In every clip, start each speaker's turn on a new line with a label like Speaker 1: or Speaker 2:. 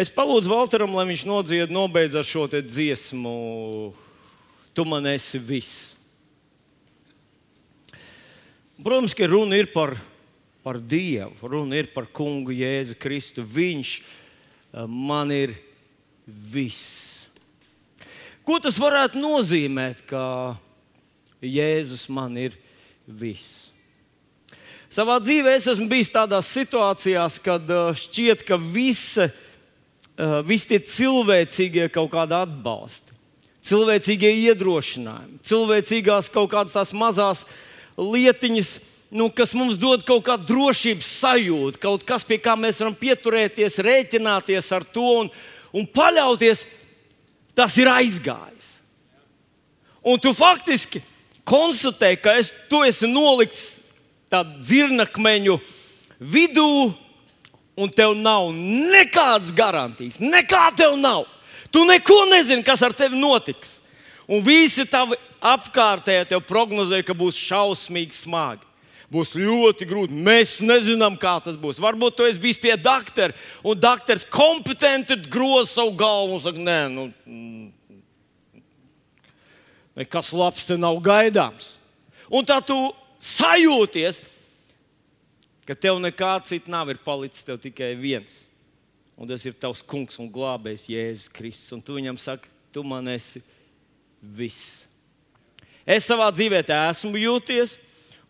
Speaker 1: Es palūdzu Valteram, lai viņš nodzied, nobeidz ar šo dziesmu. Tu man esi viss. Protams, ka runa ir par, par Dievu, runa ir par Kungu Jēzu Kristu. Viņš eh, man ir viss. Ko tas varētu nozīmēt, ka Jēzus man ir viss? Savā dzīvē es esmu bijis tādās situācijās, kad eh, šķiet, ka visa uh, visi tie cilvēcīgie kaut kādi atbalsti, cilvēcīgie iedrošinājumi, cilvēcīgās kaut kādas tās mazās lietiņas, nu, kas mums dod kaut kādu drošības sajūtu, kaut kas, pie kā mēs varam pieturēties, rēķināties ar to un, un paļauties, tas ir aizgājis. Un tu faktiski konstatē, ka es, tu esi nolikts tādā dzirnakmeņu vidū, un tev nav nekādas garantijas. Nekā tev nav. Tu neko nezini, kas ar tevi notiks. Un visi tavi apkārtējie tev prognozēja, ka būs šausmīgi smagi. Būs ļoti grūti. Mēs nezinām, kā tas būs. Varbūt tu esi bijis pie doktora, un doktors kompetenti groza savu galvu un saka, nē, nu, mm, nekas labs te nav gaidāms. Un tā tu sajūties, ka tev nekā cita nav, palicis tev tikai viens. Un tas ir tavs kungs un glābējs Jēzus Kristus. Un tu viņam saki, tu man esi viss. Es savā dzīvē esmu jūties.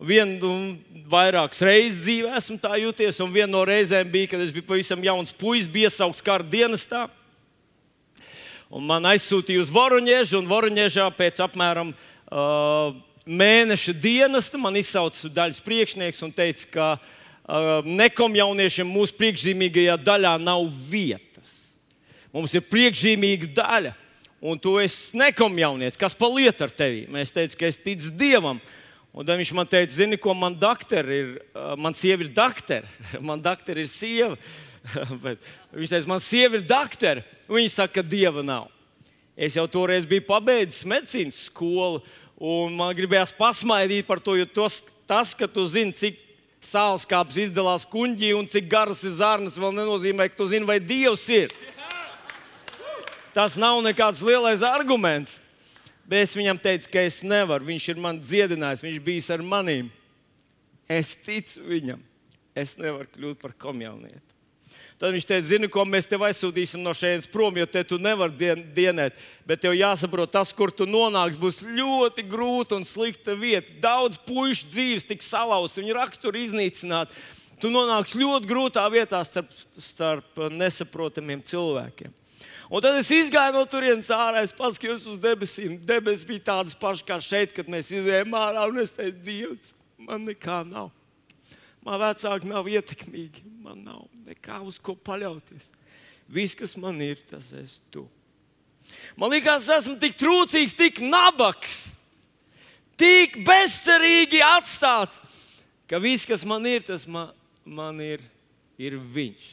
Speaker 1: Vienu vairākas reizes dzīvē esmu tā jūties, un viena no reizēm bija, kad es biju pavisam jauns puisis, bija iesaukts kara dienestā. Un man aizsūtīja uz Voroņiežu, un Voroņiežā pēc apmēram uh, mēneša dienesta man izsauca daļas priekšnieks un teica, ka uh, nekomjauniešiem mūsu priekšzīmīgajā daļā nav vietas. Mums ir priekšzīmīga daļa, un tu esi nekomjaunietis. Kas pa lietu ar tevi? Mēs teicām, ka es ticu Dievam. Un tad viņš man teica, zini, ko man doktori ir. Man sieva ir doktora, man doktora ir sieva. viņš teica, man sieva ir doktora. Viņa saka, ka Dieva nav. Es jau toreiz biju pabeidzis medicīnas skolu, un man gribējās pasmaidīt par to, jo tos, tas, ka tu zini, cik sāls kāpnes izdalās kuģī un cik garas ir zarnas, vēl nenozīmē, ka tu zini, vai Dievs ir. Tas nav nekāds lielais arguments. Bet es viņam teicu, ka es nevaru. Viņš ir man dziedinājis, viņš bija ar maniem. Es ticu viņam. Es nevaru kļūt par komjaunieti. Tad viņš teica, zini, ko mēs tev aizsūtīsim no šejienes prom, jo te tu nevari dien, dienēt. Bet tev jāsaprot, tas, kur tu nonāksi, būs ļoti grūta un slikta vieta. Daudz puikas dzīves tiks salauzts, viņu raksturu iznīcināt. Tu nonāksi ļoti grūtā vietā starp, starp nesaprotamiem cilvēkiem. Un tad es gāju no turienes ārā, es paskatījos uz debesīm. Debesis bija tādas pašas kā šeit, kad mēs izējām ārā. Es teicu, Dievs, man nekā nav. Man vecāki nav ietekmīgi, man nav nekā uz ko paļauties. Viss, kas man ir, tas esmu tu. Man liekas, esmu tik trūcīgs, tik nabaks, tik bezcerīgi atstāts, ka viss, kas man ir, tas man, man ir, ir viņš.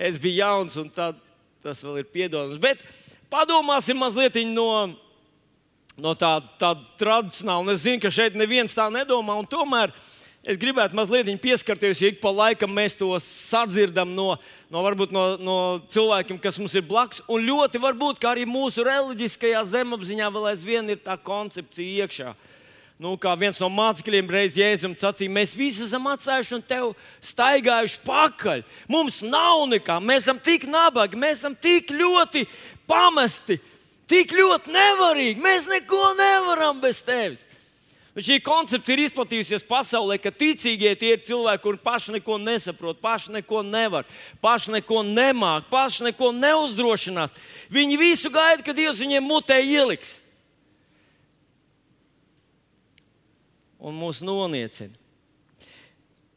Speaker 1: Es biju jauns, un tad, tas vēl ir piedodams. Bet padomāsim mazliet no no tāda, tāda tradicionāla. Es zinu, ka šeit neviens tā nedomā. Tomēr es gribētu mazliet pieskarties, ja ik pa laikam mēs to sadzirdam no, no, no, no cilvēkiem, kas mums ir blakus. Un ļoti varbūt arī mūsu reliģiskajā zemapziņā vēl aizvien ir tā koncepcija iekšā. Nu, kā viens no mācekļiem reiz Jēzum sacīja, mēs visi esam atstājuši un tev staigājuši pakaļ. Mums nav nekā, mēs esam tik nabagi, mēs esam tik ļoti pamesti tik ļoti nevarīgi. Mēs neko nevaram bez tevis. Šī koncepcija ir izplatījusies pasaulē, ka ticīgie tie ir cilvēki, kuriem paši neko nesaprot, paši neko nevar, paši neko nemāk, paši neko neuzdrošinās. Viņi visu gaida, kad Dievs viņiem mutē ieliks. Un mūs noniecina.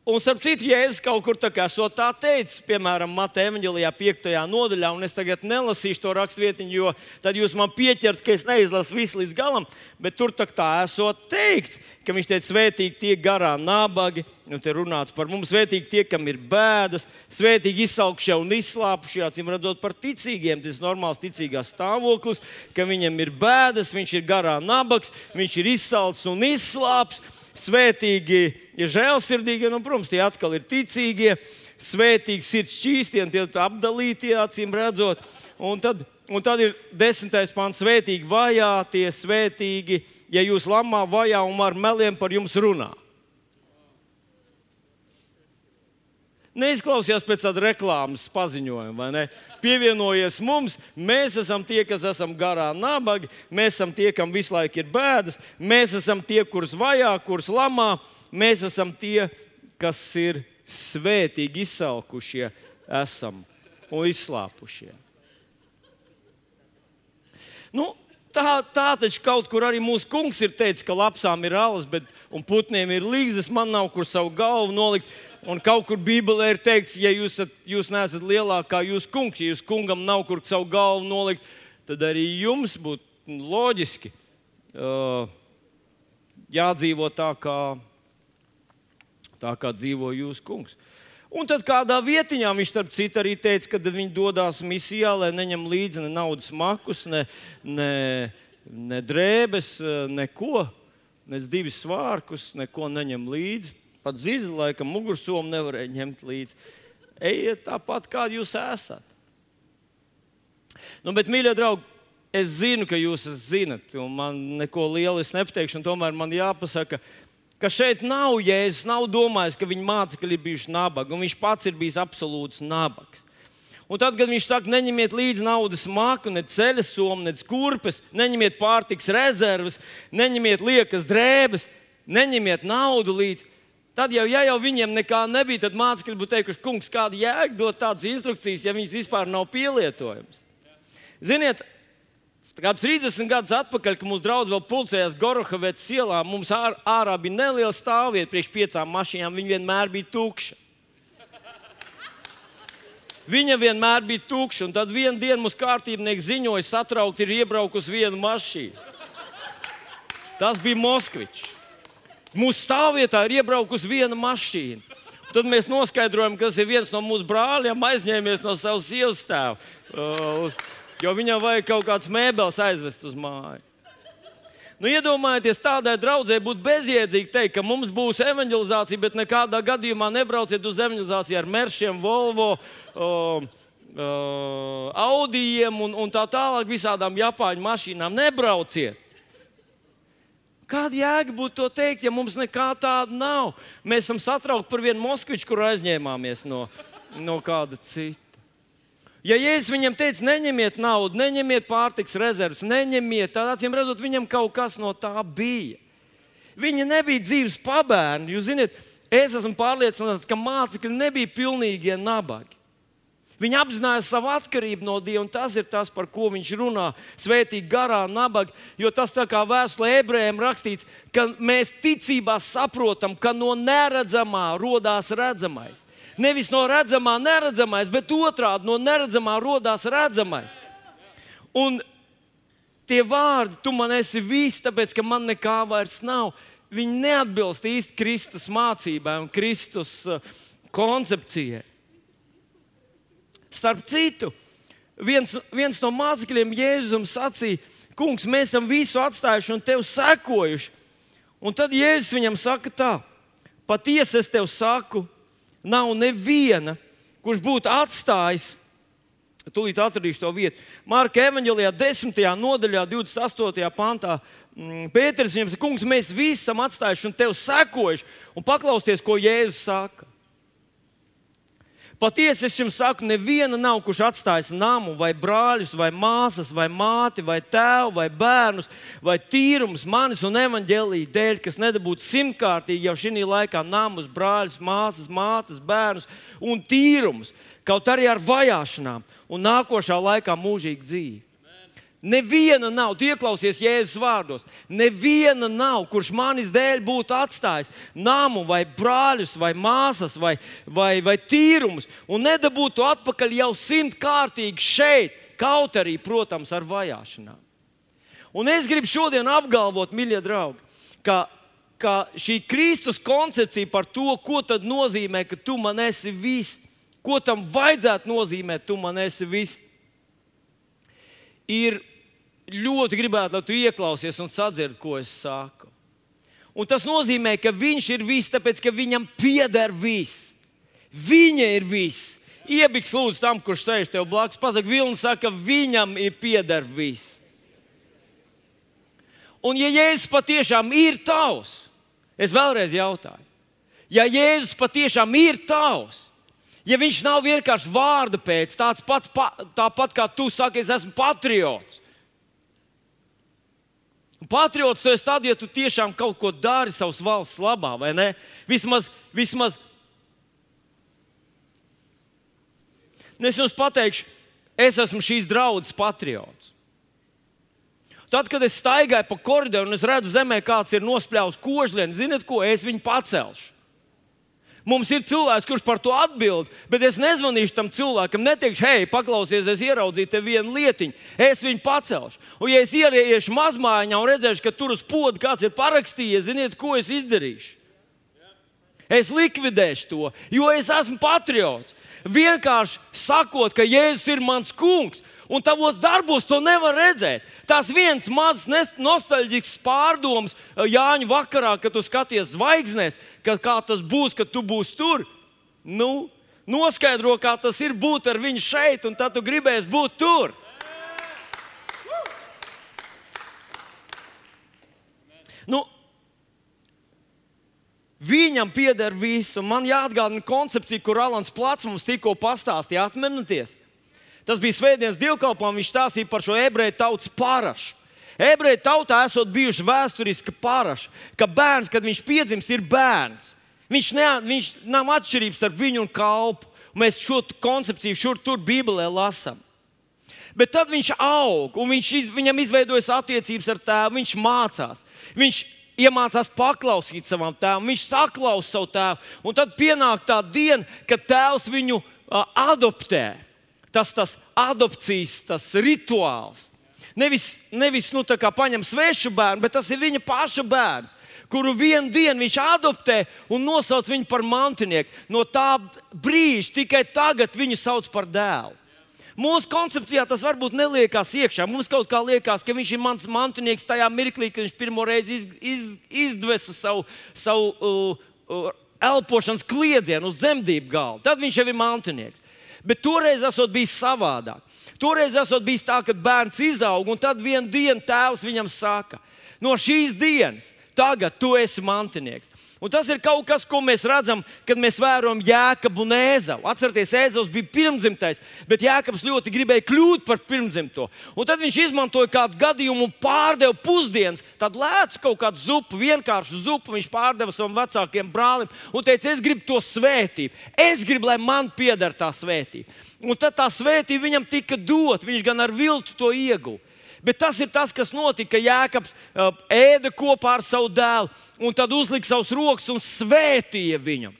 Speaker 1: Un, starp citu, Jēzus kaut kur tā kā so tā teicis, piemēram, Mateja evanģelijā, 5. nodaļā, un es tagad nelasīšu to rakstvietiņu, jo tad jūs man pieķert, ka es neizlasu visu līdz galam, bet tur tā, tā esot teikts, ka viņš teica, svētīgi tie garā nabagi, un te runāts par mums, svētīgi tie, kam ir bēdas, svētīgi izsaukšie un izslāpušie, acīm redzot par ticīgiem, tas ir normāls ticīgās stāvoklis, ka viņam ir bēdas, viņš ir garā nabags, viņš ir izsalcis un izslāpis svētīgi ir žēlsirdīgi, un, protams, tie atkal ir ticīgie. svētīgi sirds šķīstiem, tie apdalītie acīm redzot. Un tad, un tad ir desmitais pāns, svētīgi vajātie, svētīgi, ja jūs lamā vajā un ar meliem par jums runā. Neizklausījās pēc tāda reklāmas paziņojuma, vai ne? Pievienojies mums, mēs esam tie, kas esam garā nabagi, mēs esam tie, kam visu laiku ir bēdas, mēs esam tie, kurus vajā, kurus lamā, mēs esam tie, kas ir svētīgi izsalkušie, esam un izslāpušie. Nu, tā, tā taču kaut kur arī mūsu kungs ir teicis, ka lapsām ir alas, bet putniem ir līdzes, man nav kur savu galvu nolikt. Un kaut kur Bībelē ir teikts, ja jūs, esat, jūs neesat lielākā jūsu kungs, ja jūs kungam nav kur savu galvu nolikt, tad arī jums būtu loģiski uh, jādzīvo tā, kā, tā kā dzīvo jūsu kungs. Un tad kādā vietiņā viņš, starp citu, arī teica, ka viņi dodas misijā, lai neņem līdzi ne naudas makus, ne, ne, ne drēbes, neko, ne divus svārkus, neko neņem līdzi. Pat zīzi laikam mugursomu nevarēja ņemt līdzi. Ejiet tāpat, kā jūs esat. Nu, bet, mīļie draugi, es zinu, ka jūs zinat, un man neko lielu nepateikšu, un tomēr man jāpasaka, ka šeit nav jēzus, nav domājis, ka viņa mācekļi ir bijuši nabagi, un viņš pats ir bijis absolūts nabags. Un tad, kad viņš saka, neņemiet līdzi naudas māku, ne ceļa somu, ne kurpes, neņemiet pārtiks rezerves, neņemiet liekas drēbes, neņemiet naudu līdzi. Tad jau, ja jau viņiem nekā nebija, tad mācekļi būtu teikuši, kungs, kāda jēga dot tādas instrukcijas, ja viņas vispār nav pielietojamas. Ziniet, Kāds 30 gadus atpakaļ, kad mūsu draugs vēl pulcējās Gorohavetas ielā, mums ār, ārā bija neliela stāvvieta priekš piecām mašīnām. Viņa vienmēr bija tukša. Viņa vienmēr bija tukša, un tad vienā dienā mums kārtībnieks ziņoja, satraukti ir iebraukusi viena mašīna. Tas bija Moskvičs. Mūsu stāvvietā ir iebraukusi viena mašīna. Tad mēs noskaidrojam, ka tas ir viens no mūsu brāļiem, aizņēmies no savas sievas tēva. Uh, jo viņam vajag kaut kādas mēbeles aizvest uz māju. Nu, iedomājieties, tādai draudzē būtu bezjēdzīgi teikt, ka mums būs evanģelizācija, bet nekādā gadījumā nebrauciet uz evanģelizāciju ar Meršiem, Volvo, uh, uh, Audijiem un, un tā tālāk, visādām Japāņu mašīnām. Nebrauciet! Kāda jēga būtu to teikt, ja mums nekā tāda nav? Mēs esam satraukti par vienu moskviču, kur aizņēmāmies no, no kāda cita. Ja Jēzus viņam teica, neņemiet naudu, neņemiet pārtiks rezerves, neņemiet, tad acīm redzot, viņam kaut kas no tā bija. Viņa nebija dzīves pabērni. Jūs zināt, es esmu pārliecināts, ka mācekļi nebija pilnīgie nabagi. Viņi apzinājās savu atkarību no Dieva, un tas ir tas, par ko viņš runā. Svētīgi garā, nabaga, jo tas tā kā vēstulē ebrejiem rakstīts, ka mēs ticībā saprotam, ka no neredzamā radās redzamais. Nevis no redzamā neredzamais, bet otrādi no neredzamā radās redzamais. Un tie vārdi, tu man esi viss, tāpēc ka man nekā vairs nav, viņi neatbilst īsti Kristus mācībai un Kristus uh, koncepcijai. Starp citu, viens, viens no mācekļiem Jēzum sacīja, Kungs, mēs esam visu atstājuši un tev sekojuši. Un tad Jēzus viņam saka, tā, patiesi es tev saku, nav neviena, kurš būtu atstājis. Tūlīt atradīšu to vietu. Marka evanģēlijā, 10. nodaļā, 28. pantā. Mm, Pēters viņam saka, kungs, mēs visi esam atstājuši un tev sekojuši. Un paklausieties, ko Jēzus saka. Patiesi es jums saku, neviena nav, kurš atstājis namu, vai brāļus, vai māsas, vai māti, vai tēvu, vai bērnus, vai tīrumus manis un evaņģēlīja dēļ, kas nedabūtu simtkārtīgi jau šī laikā namus, brāļus, māsas, mātes, bērnus un tīrumus, kaut arī ar vajāšanām un nākošā laikā mūžīgu dzīvi. Neviena nav, tu ieklausies Jēzus vārdos. Neviena nav, kurš manis dēļ būtu atstājis namu, vai brāļus, vai māsas, vai, vai, vai tīrumus, un nedabūtu atpakaļ jau simtkārtīgi šeit, kaut arī, protams, ar vajāšanām. Un es gribu šodien apgalvot, mīļie draugi, ka, ka šī Kristus koncepcija par to, ko nozīmē, ka tu man esi viss, ko tam vajadzētu nozīmēt, tu man esi viss, ir ļoti gribētu, lai tu ieklausies un sadzirdi, ko es saku. Un tas nozīmē, ka viņš ir viss, tāpēc ka viņam pieder viss. Viņa ir viss. Iebiks lūdzu tam, kurš sēž tev blakus. Pasaka, Vilnis saka, viņam ir pieder viss. Un ja Jēzus patiešām ir tavs, es vēlreiz jautāju, ja Jēzus patiešām ir tavs, ja viņš nav vienkārši vārda pēc, tāds pats, pa, tāpat kā tu saki, es esmu patriots. Patriots tu esi tad, ja tu tiešām kaut ko dari savas valsts labā, vai ne? Vismaz, vismaz. Nu, es jums pateikšu, es esmu šīs draudzes patriots. Tad, kad es staigāju pa koridoru un es redzu zemē, kāds ir nospļāvis kožlienu, ziniet, ko es viņu pacelšu. Mums ir cilvēks, kurš par to atbild, bet es nezvanīšu tam cilvēkam, neteikšu, hei, paklausies, es ieraudzīju te vienu lietiņu, es viņu pacelšu. Un, ja es ieriešu mazmaiņā un redzēšu, ka tur uz poda kāds ir parakstījis, ziniet, ko es izdarīšu? Es likvidēšu to, jo es esmu patriots. Vienkārši sakot, ka Jēzus ir mans kungs, un tavos darbos to nevar redzēt. Tas viens mazs nostalģisks pārdoms eh, Jāņa vakarā, kad tu skaties zvaigznēs, ka kā tas būs, kad tu būsi tur. Nu, noskaidro, kā tas ir būt ar viņu šeit, un tad tu gribēsi būt tur. Nu, Viņam pieder viss, un man jāatgādina koncepcija, kur Alans Plats mums tikko pastāstīja. Atcerieties, Tas bija Svētdienas dievkalpojums. Viņš stāstīja par šo ebreju tautas parašu. Ebreju tautā esot bijuši vēsturiski paraši, ka bērns, kad viņš piedzimst, ir bērns. Viņš, ne, viņš nav atšķirības starp viņu un kalpu. Mēs šo koncepciju šur tur Bībelē lasām. Bet tad viņš aug, un viņš, viņam izveidojas attiecības ar tēvu, viņš mācās. Viņš iemācās paklausīt savam tēvam, viņš saklausa savu tēvu. Un tad pienāk tā diena, kad tēvs viņu uh, adoptē tas, tas adopcijas tas rituāls. Nevis, nevis nu, paņem svešu bērnu, bet tas ir viņa paša bērns, kuru vienu dienu viņš adoptē un nosauc viņu par mantinieku. No tā brīža tikai tagad viņu sauc par dēlu. Mūsu koncepcijā tas varbūt neliekās iekšā. Mums kaut kā liekas, ka viņš ir mans mantinieks tajā mirklī, kad viņš pirmo reizi iz, iz, izdvesa savu, savu uh, uh, elpošanas kliedzienu uz zemdību galdu. Tad viņš jau ir mantinieks. Bet toreiz esot bijis savādāk. Toreiz esot bijis tā, ka bērns izaug, un tad vienā dienā tēvs viņam saka, no šīs dienas tagad tu esi mantinieks. Un tas ir kaut kas, ko mēs redzam, kad mēs vērojam Jēkabu un Ēzavu. Atcerieties, Ēzavs bija pirmdzimtais, bet Jēkabs ļoti gribēja kļūt par pirmdzimto. Un tad viņš izmantoja kādu gadījumu un pārdeva pusdienas. Tad lēca kaut kādu zupu, vienkāršu zupu. Viņš pārdeva savam vecākiem brālim un teica, es gribu to svētību. Es gribu, lai man pieder tā svētība. Un tad tā svētība viņam tika dot. Viņš gan ar viltu to ieguva. Bet tas ir tas, kas notika. Jēkabs uh, ēda kopā ar savu dēlu, un tad uzlika savus rokas un svētīja viņam.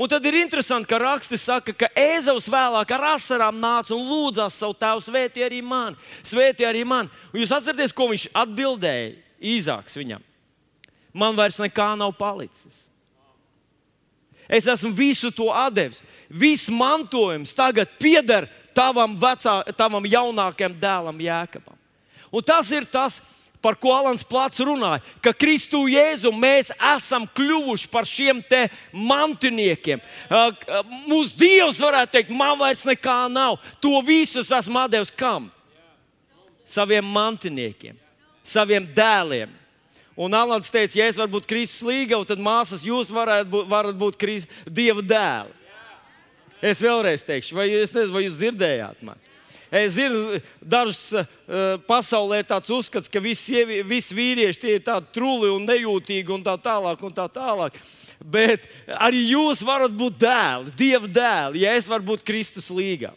Speaker 1: Un tad ir interesanti, ka rakstis saka, ka Ēzavs vēlāk ar asarām nāca un lūdzās savu tēvu, svētī arī mani. Svētī arī mani. Un jūs atcerieties, ko viņš atbildēja īzāks viņam? Man vairs nekā nav palicis. Es esmu visu to devis. Viss mantojums tagad pieder tavam, vecā, tavam jaunākajam dēlam, Jēkabam. Un tas ir tas, par ko Alans Plats runāja, ka Kristu Jēzu mēs esam kļuvuši par šiem mantiniekiem. Mūsu Dievs varētu teikt, man vairs nekā nav. To visu esmu devis kam? Saviem mantiniekiem, saviem dēliem. Un Alans teica, ja es varu būt Kristus līgava, tad māsas jūs varat būt, varat būt Kristus, Dieva dēli. Es vēlreiz teikšu, vai, es nezinu, vai jūs dzirdējāt mani. Es zinu, dažs uh, pasaulē tāds uzskats, ka visi, visi vīrieši ir tādi truli un nejūtīgi un tā tālāk. Un tā tālāk. Bet arī jūs varat būt dēli, Dieva dēli, ja es varu būt Kristus līgā.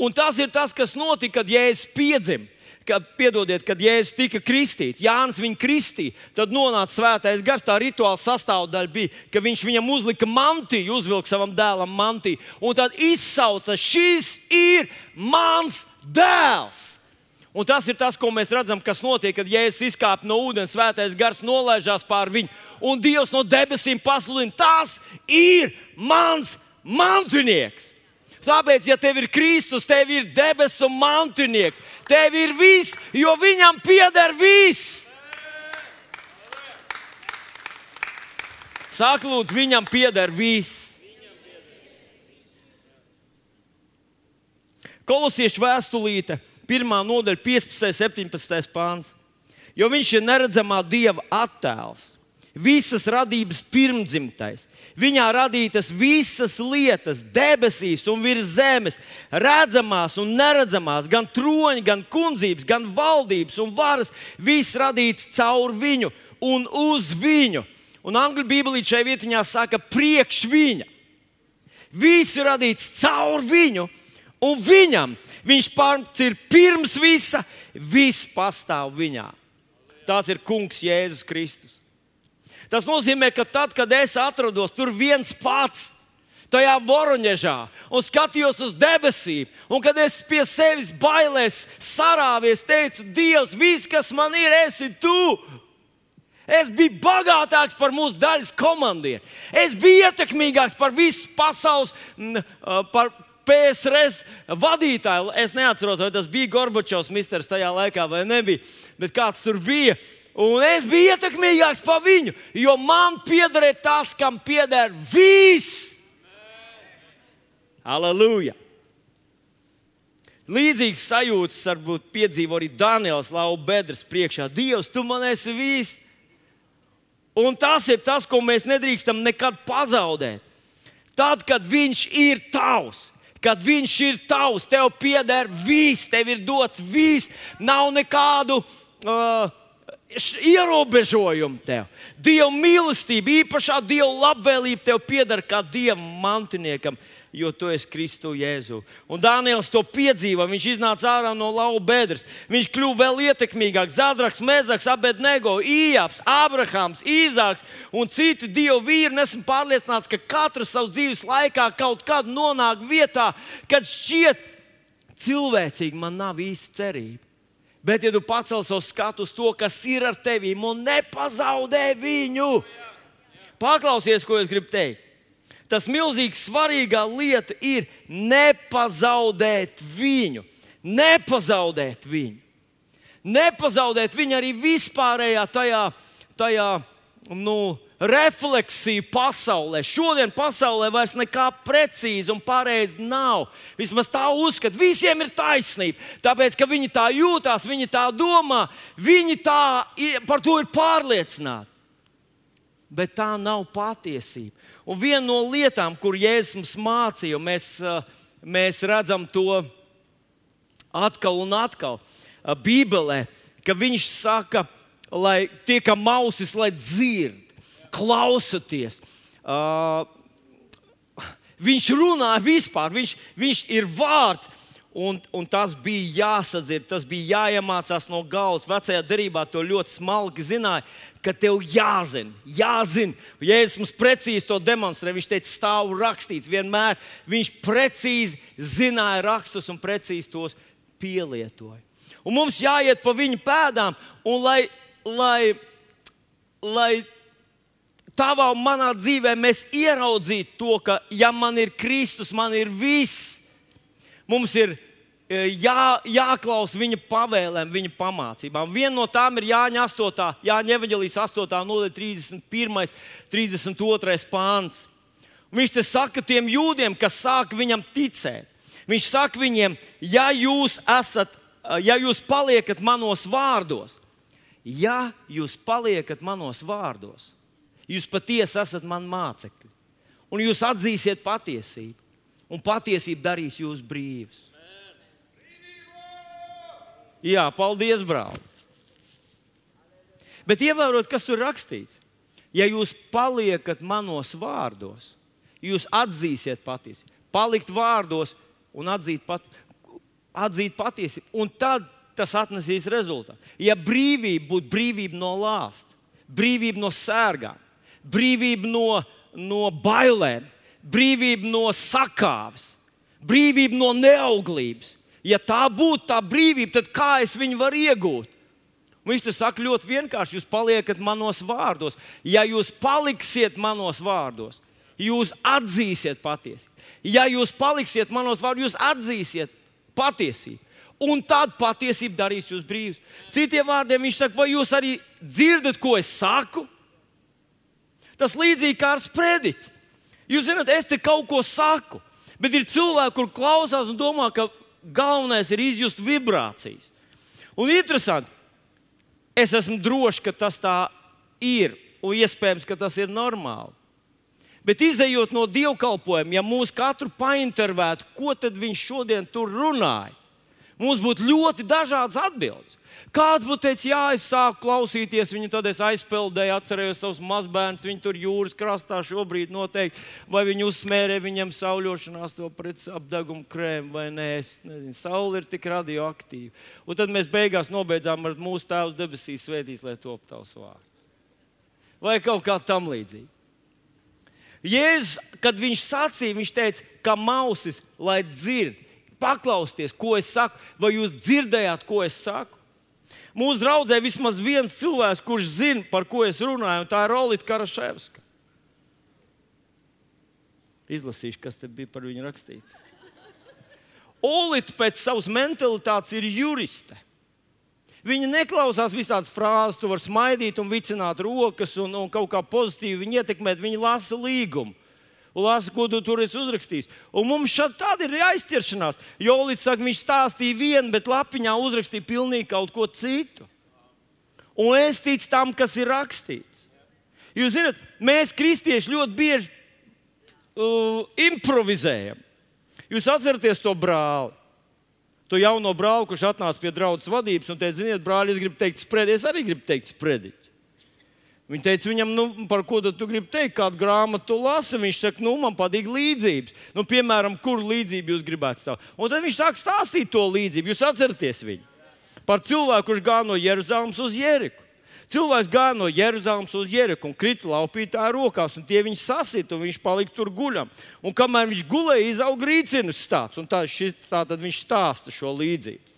Speaker 1: Un tas ir tas, kas notika, kad Jēzus piedzima kad, piedodiet, kad Jēzus tika kristīts, Jānis viņu kristīja, tad nonāca svētais gars. Tā rituāla sastāvdaļa bija, ka viņš viņam uzlika mantiju, uzvilka savam dēlam mantiju, un tad izsauca: Šis ir mans dēls! Un tas ir tas, ko mēs redzam, kas notiek, kad Jēzus izkāpa no ūdens, svētais gars nolaižās pār viņu, un Dievs no debesīm pasludina: Tas ir mans mantinieks! Tāpēc, ja tev ir Kristus, tev ir debesu mantinieks, tev ir viss, jo viņam pieder viss. Saka, lūdzu, viņam pieder viss. Kolosiešu vēstulīte, 1. nodaļa, 15. un 17. pāns. Jo viņš ir neredzamā dieva attēls, visas radības pirmdzimtais. Viņā radītas visas lietas, debesīs un virs zemes, redzamās un neredzamās, gan troņi, gan kundzības, gan valdības un varas. Viss radīts caur viņu un uz viņu. Un angļu bībelī šajā vietā saka, priekš viņa. Viss ir radīts caur viņu un viņam. Viņš pats ir pirms visa, viss pastāv viņā. Tas ir Kungs Jēzus Kristus. Tas nozīmē, ka tad, kad es atrados tur viens pats, tajā voroņežā, un skatījos uz debesīm, un kad es pie sevis bailēs sarāvies, teicu, Dievs, viss, kas man ir, esi tu. Es biju bagātāks par mūsu daļas komandiem. Es biju ietekmīgāks par visu pasaules, par PSRS vadītāju. Es neatceros, vai tas bija Gorbačovs, misters tajā laikā vai nebija, bet kāds tur bija. Un es biju ietekmīgāks par viņu, jo man piederēja tas, kam pieder viss. Aleluja! Līdzīgs sajūtas varbūt piedzīvo arī Daniels Laubedrs priekšā. Dievs, tu man esi viss! Un tas ir tas, ko mēs nedrīkstam nekad pazaudēt. Tad, kad viņš ir tavs, kad viņš ir tavs, tev pieder viss, tev ir dots viss, nav nekādu uh, ierobežojumu tev. Dieva mīlestība, īpašā Dieva labvēlība tev pieder kā Dieva mantiniekam jo tu esi Kristu Jēzu. Un Daniels to piedzīvo. Viņš iznāca ārā no lauva bedres. Viņš kļuva vēl ietekmīgāks. Zadraks, Mezaks, Abednego, Ijāps, Abrahams, Īzāks un citi dievu vīri. Esmu pārliecināts, ka katrs savas dzīves laikā kaut kad nonāk vietā, kad šķiet cilvēcīgi man nav īsti cerība. Bet, ja tu pacel savu skatu uz to, kas ir ar tevi, un nepazaudē viņu, paklausies, ko es gribu teikt tas milzīgi svarīgā lieta ir nepazaudēt viņu. Nepazaudēt viņu. Nepazaudēt viņu arī vispārējā tajā, tajā nu, refleksija pasaulē. Šodien pasaulē vairs nekā precīzi un pareizi nav. Vismaz tā uzskata, visiem ir taisnība. Tāpēc, ka viņi tā jūtas, viņi tā domā, viņi tā, par to ir pārliecināti. Bet tā nav patiesība. Un viena no lietām, kur Jēzus mums mācīja, mēs, mēs redzam to atkal un atkal Bībelē, ka viņš saka, lai tie, kam ausis, lai dzird, klausoties. Uh, viņš runā vispār, viņš, viņš ir vārds. Un, un tas bija jāsadzird, tas bija jāiemācās no galvas. Vecajā darbā to ļoti smalki zināja, ka tev jāzina, jāzina. Jēzus mums precīzi to demonstrē. Viņš teica, stāv rakstīts vienmēr. Viņš precīzi zināja rakstus un precīzi tos pielietoja. Un mums jāiet pa viņa pēdām, un lai, lai, lai tavā un manā dzīvē mēs ieraudzītu to, ka, ja man ir Kristus, man ir viss mums ir e, jā, jāklaus viņa pavēlēm, viņa pamācībām. Viena no tām ir Jāņa 8. Jāņa evanģelijas 8. nodaļa 31. 32. pāns. Viņš te saka tiem jūdiem, kas sāk viņam ticēt. Viņš saka viņiem, ja jūs esat, ja jūs paliekat manos vārdos, ja jūs paliekat manos vārdos, jūs patiesi esat man mācekļi. Un jūs atzīsiet patiesību un patiesība darīs jūs brīvus. Jā, paldies, brāl. Bet ievērot, kas tur rakstīts. Ja jūs paliekat manos vārdos, jūs atzīsiet patiesību. Palikt vārdos un atzīt, pat, atzīt patiesību. Un tad tas atnesīs rezultātu. Ja brīvība būtu brīvība no lāsta, brīvība no sērgām, brīvība no, no bailēm, brīvība no sakāves, brīvība no neauglības. Ja tā būtu tā brīvība, tad kā es viņu varu iegūt? Viņš te saka ļoti vienkārši, jūs paliekat manos vārdos. Ja jūs paliksiet manos vārdos, jūs atzīsiet patiesību. Ja jūs paliksiet manos vārdos, jūs atzīsiet patiesību. Un tad patiesība darīs jūs brīvus. Citiem vārdiem viņš saka, vai jūs arī dzirdat, ko es saku? Tas līdzīgi kā ar sprediķi. Jūs zināt, es te kaut ko saku, bet ir cilvēki, kur klausās un domā, ka galvenais ir izjust vibrācijas. Un interesanti, es esmu drošs, ka tas tā ir, un iespējams, ka tas ir normāli. Bet izējot no dievkalpojuma, ja mūsu katru paintervētu, ko tad viņš šodien tur runāja, mums būtu ļoti dažādas atbildes. Kāds būtu teicis, jā, es sāku klausīties viņu, tad es aizpeldēju, atcerējos savus mazbērnus, viņi tur jūras krastā šobrīd noteikti, vai viņi uzsmērē viņam sauļošanās to pret apdegumu krēmu vai nē. Es nezinu, saule ir tik radioaktīva. Un tad mēs beigās nobeidzām ar mūsu Tēvs debesīs svētīs, lai top tavs vārds. Vai kaut kā tam līdzīga. Jēzus, kad viņš sacīja, viņš teica, ka mausis, lai dzird, paklausties, ko es saku, vai jūs dzirdējāt, ko es saku? Mūsu draudzē vismaz viens cilvēks, kurš zina, par ko es runāju, un tā ir Rolita Karaševska. Izlasīšu, kas te bija par viņu rakstīts. Olita pēc savas mentalitātes ir juriste. Viņa neklausās visādas frāzes, tu vari smaidīt un vicināt rokas un, un kaut kā pozitīvi ietekmēt. Viņa lasa līgumu. Un lasa, ko tu tur esi uzrakstījis. Un mums šādi tāda ir aizķeršanās. Jo līdz tam viņš stāstīja vienu, bet lapiņā uzrakstīja pilnīgi kaut ko citu. Un es ticu tam, kas ir rakstīts. Jūs zināt, mēs, kristieši, ļoti bieži uh, improvizējam. Jūs atceraties to brāli to jauno brāli, kurš atnāca pie draudzes vadības un teica, ziniet, brāli, es gribu teikt sprediķi, es arī gribu teikt sprediķi. Viņa teica, viņam, nu, par ko tu gribi teikt, kādu grāmatu tu lasi. Viņš saka, nu, man patīk līdzības. Nu, piemēram, kuru līdzību jūs gribētu stāstīt? Un tad viņš sāk stāstīt to līdzību. Jūs atceraties viņu par cilvēku, kurš gāja no Jeruzalemes uz Jeriku. Cilvēks gāja no Jeruzalemes uz Jeriku un krita laupītāja rokās, un tie viņu sasita, un viņš palika tur guļam. Un kamēr viņš gulēja, izauga rīcinas stāsts, un tā, šis, tā tad viņš stāsta šo līdzību.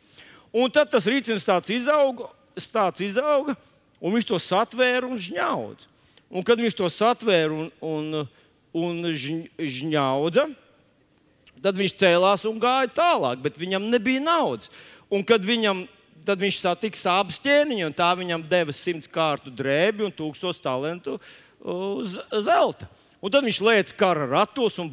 Speaker 1: Un tad tas rīcinas stāsts izauga, stāsts izauga, un viņš to satvēra un žņaudza. Un kad viņš to satvēra un, un, un žņaudza, tad viņš cēlās un gāja tālāk, bet viņam nebija naudas. Un kad viņam tad viņš satika sāpes ķēniņu, un tā viņam deva simts kārtu drēbi un tūkstoš talantu zelta. Un tad viņš lēca kara ratos un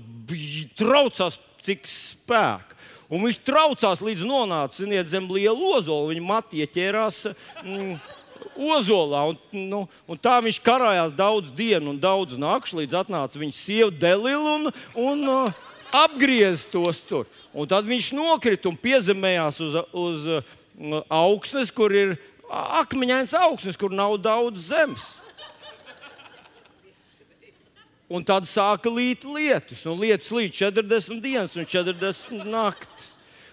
Speaker 1: traucās, cik spēka. Un viņš traucās līdz nonāca ziniet, zem liela ozola. Viņa matija ķērās mm, ozolā. Un, nu, un tā viņš karājās daudz dienu un daudz nakšu, līdz atnāca viņa sieva Delila un, un uh, apgriez tos tur. Un tad viņš nokrita un piezemējās uz, uz augsnes, kur ir akmeņains augsnes, kur nav daudz zemes. Un tad sāka līt lietus, un lietus līdz 40 dienas un 40 naktis.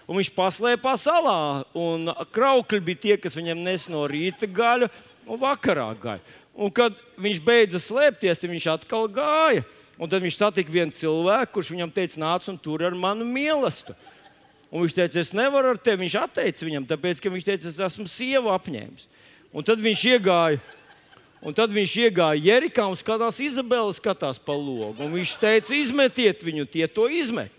Speaker 1: Un viņš paslēpās salā, un kraukļi bija tie, kas viņam nes no rīta gaļu un vakarā gaļu. Un kad viņš beidza slēpties, tad viņš atkal gāja. Un tad viņš satika vienu cilvēku, kurš viņam teica, nāc un tur ar manu mīlestību. Un viņš teica, es nevaru ar tevi. Viņš atteica viņam, tāpēc, ka viņš teica, es esmu sievu apņēmis. Un tad viņš iegāja. Un tad viņš iegāja Jerikā un skatās, Izabela skatās pa logu. Un viņš teica, izmetiet viņu, tie to izmet.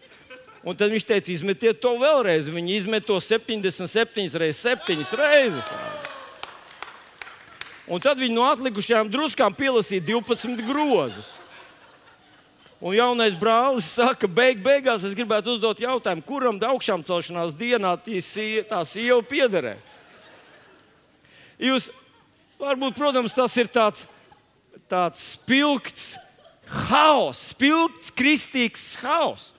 Speaker 1: Un tad viņš teica, izmetiet to vēlreiz. Viņi izmet to 77 reizes, 7 reizes. Un tad viņi no atlikušajām druskām pielasīja 12 grozus. Un jaunais brālis saka, beig, beigās es gribētu uzdot jautājumu, kuram augšām celšanās dienā tā sieva piederēs. Jūs varbūt, protams, tas ir tāds, tāds spilgts haoss, spilgts kristīgs haoss.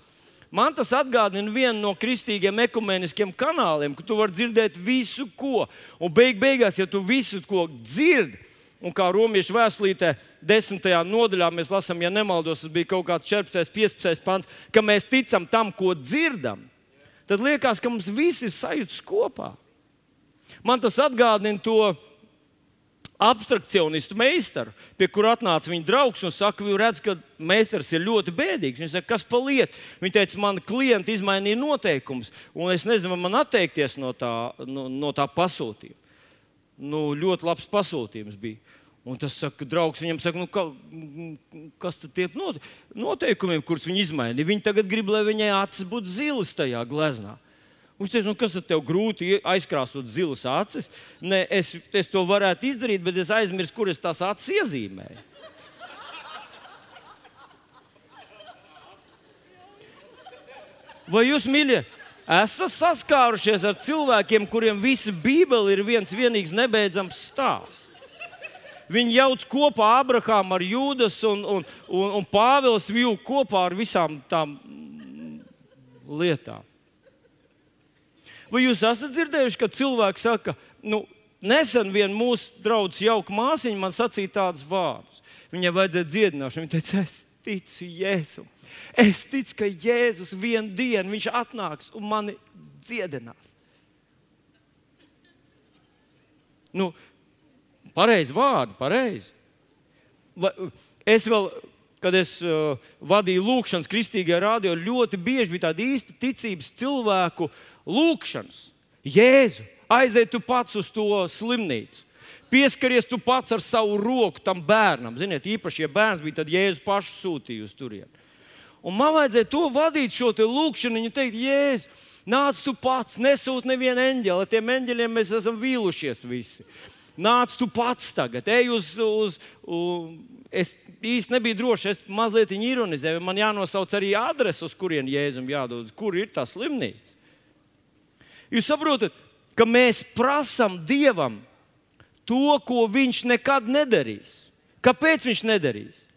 Speaker 1: Man tas atgādina vienu no kristīgiem ekumeniskiem kanāliem, kur tu vari dzirdēt visu, ko. Un beig, beigās, ja tu visu ko dzirdi, Un kā romiešu vēstulītē, desmitajā nodaļā mēs lasām, ja nemaldos, tas bija kaut kāds 14, 15 pants, ka mēs ticam tam, ko dzirdam. Tad liekas, ka mums viss ir sajūta kopā. Man tas atgādina to abstrakcionistu meistaru, pie kura atnāca viņa draugs un saka, redz, ka meistars ir ļoti bēdīgs. Viņš saka, kas par lietu? Viņa teica, man klienti izmainīja noteikumus, un es nezinu, man atteikties no tā, no, no tā pasūtījuma nu, ļoti labs pasūtījums bija. Un tas saka, draugs viņam saka, nu, ka, kas tad ir note, noteikumiem, kurus viņi izmainīja. Viņi tagad grib, lai viņai acis būtu zilas tajā gleznā. Viņš teica, nu, kas tad tev grūti aizkrāsot zilas acis? Nē, es, es to varētu izdarīt, bet es aizmirsu, kur es tās acis iezīmēju. Vai jūs, mīļie, esat saskārušies ar cilvēkiem, kuriem visa Bībele ir viens vienīgs nebeidzams stāsts? Viņi jauc kopā Abrahāmu ar Jūdas un, un, un, un Pāvils Vīlu kopā ar visām tām lietām. Vai jūs esat dzirdējuši, ka cilvēki saka, nu, nesen vien mūsu draugs jauka māsiņa man sacīja tādus vārdus. Viņai vajadzēja dziedināšanu. Viņa teica, es ticu Jēzum. Es ticu, ka Jēzus vienā dienā viņš atnāks un mani dziedinās. Nu, pareizi vārdi, pareizi. Es vēl, kad es uh, vadīju lūkšanas kristīgajā rādio, ļoti bieži bija tāda īsta ticības cilvēku lūkšanas. Jēzu, aiziet tu pats uz to slimnīcu. Pieskaries tu pats ar savu roku tam bērnam. Ziniet, īpaši, ja bērns bija, tad Jēzus pašu sūtīja uz turieni. Un man vajadzēja to vadīt, šo lūkšanu. Viņa teikt, Jēzus, nāc tu pats, nesūti nevienu eņģeli. Ar tiem eņģeļiem mēs esam vīlušies visi. Nāc tu pats tagad, ej uz. uz, uz es īsti nebiju drošs, es mazliet ironizēju. Man jānosauc arī adrese, uz kurien Jēzum jādodas, kur ir tā slimnīca. Jūs saprotat, ka mēs prasām Dievam to, ko Viņš nekad nedarīs. Kāpēc Viņš nedarīs?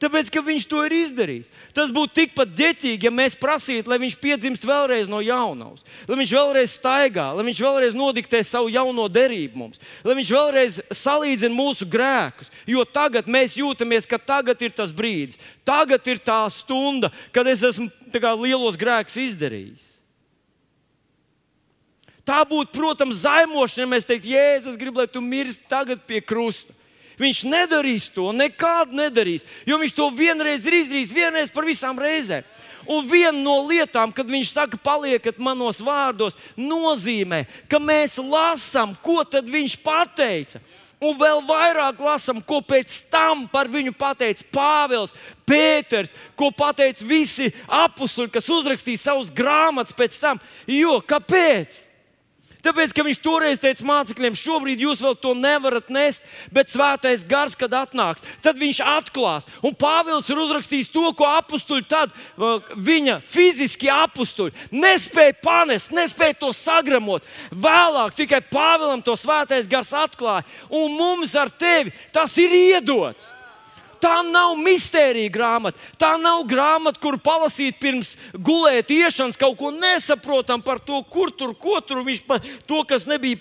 Speaker 1: Tāpēc, ka viņš to ir izdarījis. Tas būtu tikpat ģeķīgi, ja mēs prasītu, lai viņš piedzimst vēlreiz no jaunās, lai viņš vēlreiz staigā, lai viņš vēlreiz nodiktē savu jauno derību mums, lai viņš vēlreiz salīdzina mūsu grēkus. Jo tagad mēs jūtamies, ka tagad ir tas brīdis, tagad ir tā stunda, kad es esmu kā, lielos grēkus izdarījis. Tā būtu, protams, zaimošana, ja mēs teiktu, Jēzus, es gribu, lai tu mirsti tagad pie krusta. Viņš nedarīs to, nekad nedarīs, jo viņš to vienreiz ir izdarījis, vienreiz par visām reizēm. Un viena no lietām, kad viņš saka, paliekat manos vārdos, nozīmē, ka mēs lasām, ko viņš pateica. Un vēl vairāk lasām, ko pēc tam par viņu pateica Pāvils, Pēters, ko pateica visi apstuļi, kas uzrakstīja savus grāmatas pēc tam. Jo kāpēc? Tāpēc, ka viņš toreiz teica mācekļiem, šobrīd jūs vēl to nevarat nest, bet svētais gars, kad atnāks, tad viņš atklās. Un Pāvils ir uzrakstījis to, ko apstuļi tad uh, viņa fiziski apstuļi nespēja panest, nespēja to sagramot. Vēlāk tikai Pāvilam to svētais gars atklāja, un mums ar tevi tas ir iedots. Tā nav mistērija grāmata. Tā nav grāmata, kur palasīt pirms gulēt iešanas kaut ko nesaprotam par to, kur tur, ko tur viņš pa, to, kas nebija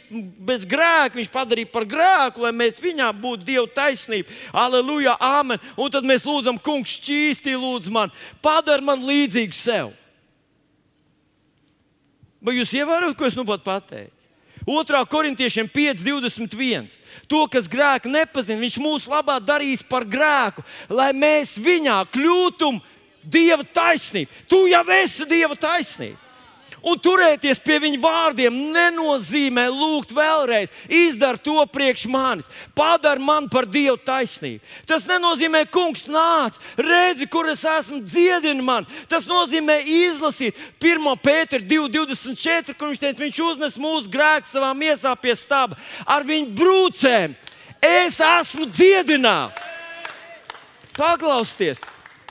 Speaker 1: bez grēka, viņš padarīja par grēku, lai mēs viņā būtu Dieva taisnība. Aleluja, amen. Un tad mēs lūdzam, kungs, šķīstī lūdzu man, padara man līdzīgu sev. Vai jūs ievērojat, ko es nu pat pateicu? 2. korintiešiem 5,21. To, kas grēku nepazina, viņš mūsu labā darīs par grēku, lai mēs viņā kļūtu Dieva taisnība. Tu jau esi Dieva taisnība. Un turēties pie viņa vārdiem nenozīmē lūgt vēlreiz, izdara to priekš manis, padara man par Dievu taisnību. Tas nenozīmē, kungs, nāc, redzi, kur es esmu, dziedini man. Tas nozīmē izlasīt 1. Pētera 2,24, kur viņš teica, viņš uznes mūsu grēku savā miesā pie staba ar viņu brūcēm. Es esmu dziedināts. Paklausieties,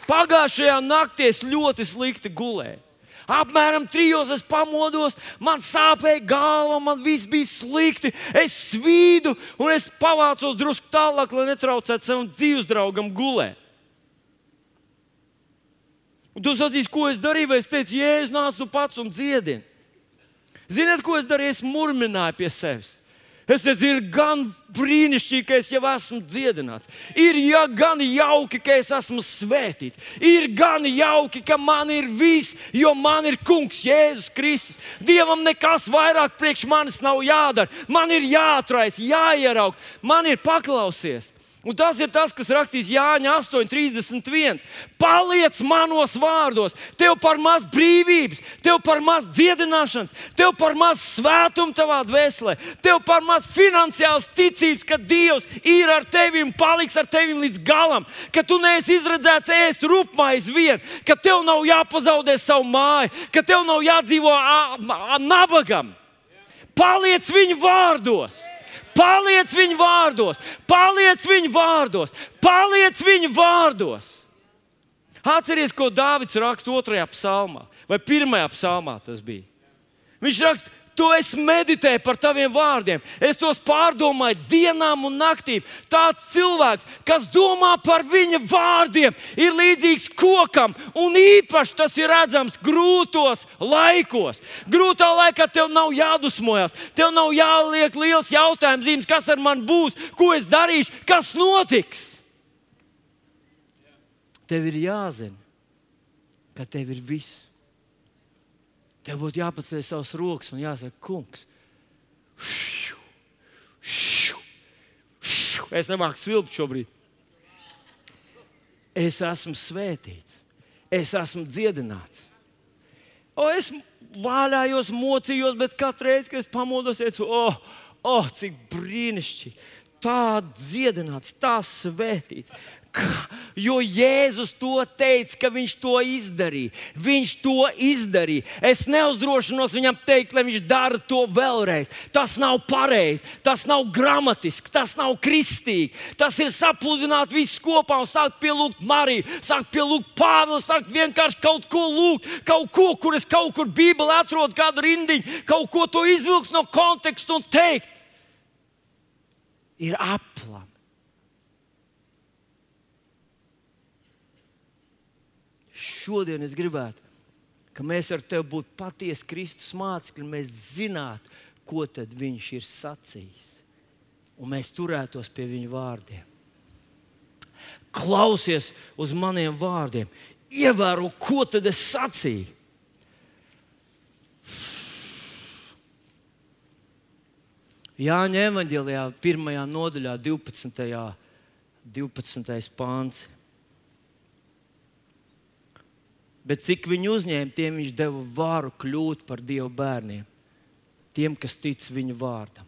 Speaker 1: pagājušajā naktī es ļoti slikti gulēju. Apmēram trijos es pamodos, man sāpēja galva, man viss bija slikti. Es svīdu un es pavācos drusku tālāk, lai netraucētu savam dzīves draugam gulēt. Un tu sacīsi, ko es darīju, vai es teicu, jēzus, nāc tu pats un dziedini. Ziniet, ko es darīju? Es murmināju pie sevis. Es teicu, ir gan brīnišķīgi, ka es jau esmu dziedināts. Ir ja, gan jauki, ka es esmu svētīts. Ir gan jauki, ka man ir viss, jo man ir kungs Jēzus Kristus. Dievam nekas vairāk priekš manis nav jādara. Man ir jāatraisa, jāieraug, man ir paklausies. Un tas ir tas, kas rakstīts Jāņa 8,31. Paliec manos vārdos, tev par maz brīvības, tev par maz dziedināšanas, tev par maz svētuma tavā dvēselē, tev par maz finansiāls ticības, ka Dievs ir ar tevi un paliks ar tevi līdz galam, ka tu neesi izredzēts ēst rupmais vien, ka tev nav jāpazaudē savu māju, ka tev nav jādzīvo nabagam. Paliec viņu vārdos! Paliec viņu vārdos, paliec viņu vārdos, paliec viņu vārdos. Atcerieties, ko Dārvids raksta otrajā psalmā, vai pirmajā psalmā tas bija. Viņš raksta, Tu esi meditējis par taviem vārdiem. Es tos pārdomāju dienām un naktīm. Tāds cilvēks, kas domā par viņa vārdiem, ir līdzīgs kokam, un īpaši tas ir redzams grūtos laikos. Grūtā laikā tev nav jādusmojas, tev nav jāliek liels jautājums zīmes, kas ar mani būs, ko es darīšu, kas notiks. Tev ir jāzina, ka tev ir viss. Tev būtu jāpaceļ savas rokas un jāsaka, kungs, šiu, šiu, šiu. es nemāku svilpt šobrīd. Es esmu svētīts, es esmu dziedināts. O, es vāļājos, mocījos, bet katru reizi, kad es pamodos, teicu, oh, oh, cik brīnišķīgi! Tā dziedināts, tā svētīts. Jo Jēzus to teica, ka viņš to izdarīja. Viņš to izdarīja. Es neuzdrošinos viņam teikt, lai viņš dara to vēlreiz. Tas nav pareizi, tas nav gramatiski, tas nav kristīgi. Tas ir sapludināt visus kopā un sākt pielūgt Mariju, sākt pielūgt Pāvilu, sākt vienkārši kaut ko lūgt, kaut ko, kur es kaut kur Bībelē atrodu kādu rindiņu, kaut ko to izvilkt no konteksta un teikt. Ir aplam šodien es gribētu, ka mēs ar tevi būtu patiesi Kristus mācekļi, mēs zinātu, ko tad viņš ir sacījis. Un mēs turētos pie viņa vārdiem. Klausies uz maniem vārdiem, ievēro, ko tad es sacīju. Jāņa evanģēlijā, pirmajā nodaļā, 12. 12. pāns. Bet cik viņi uzņēma, tiem viņš deva varu kļūt par Dieva bērniem. Tiem, kas tic viņa vārdam.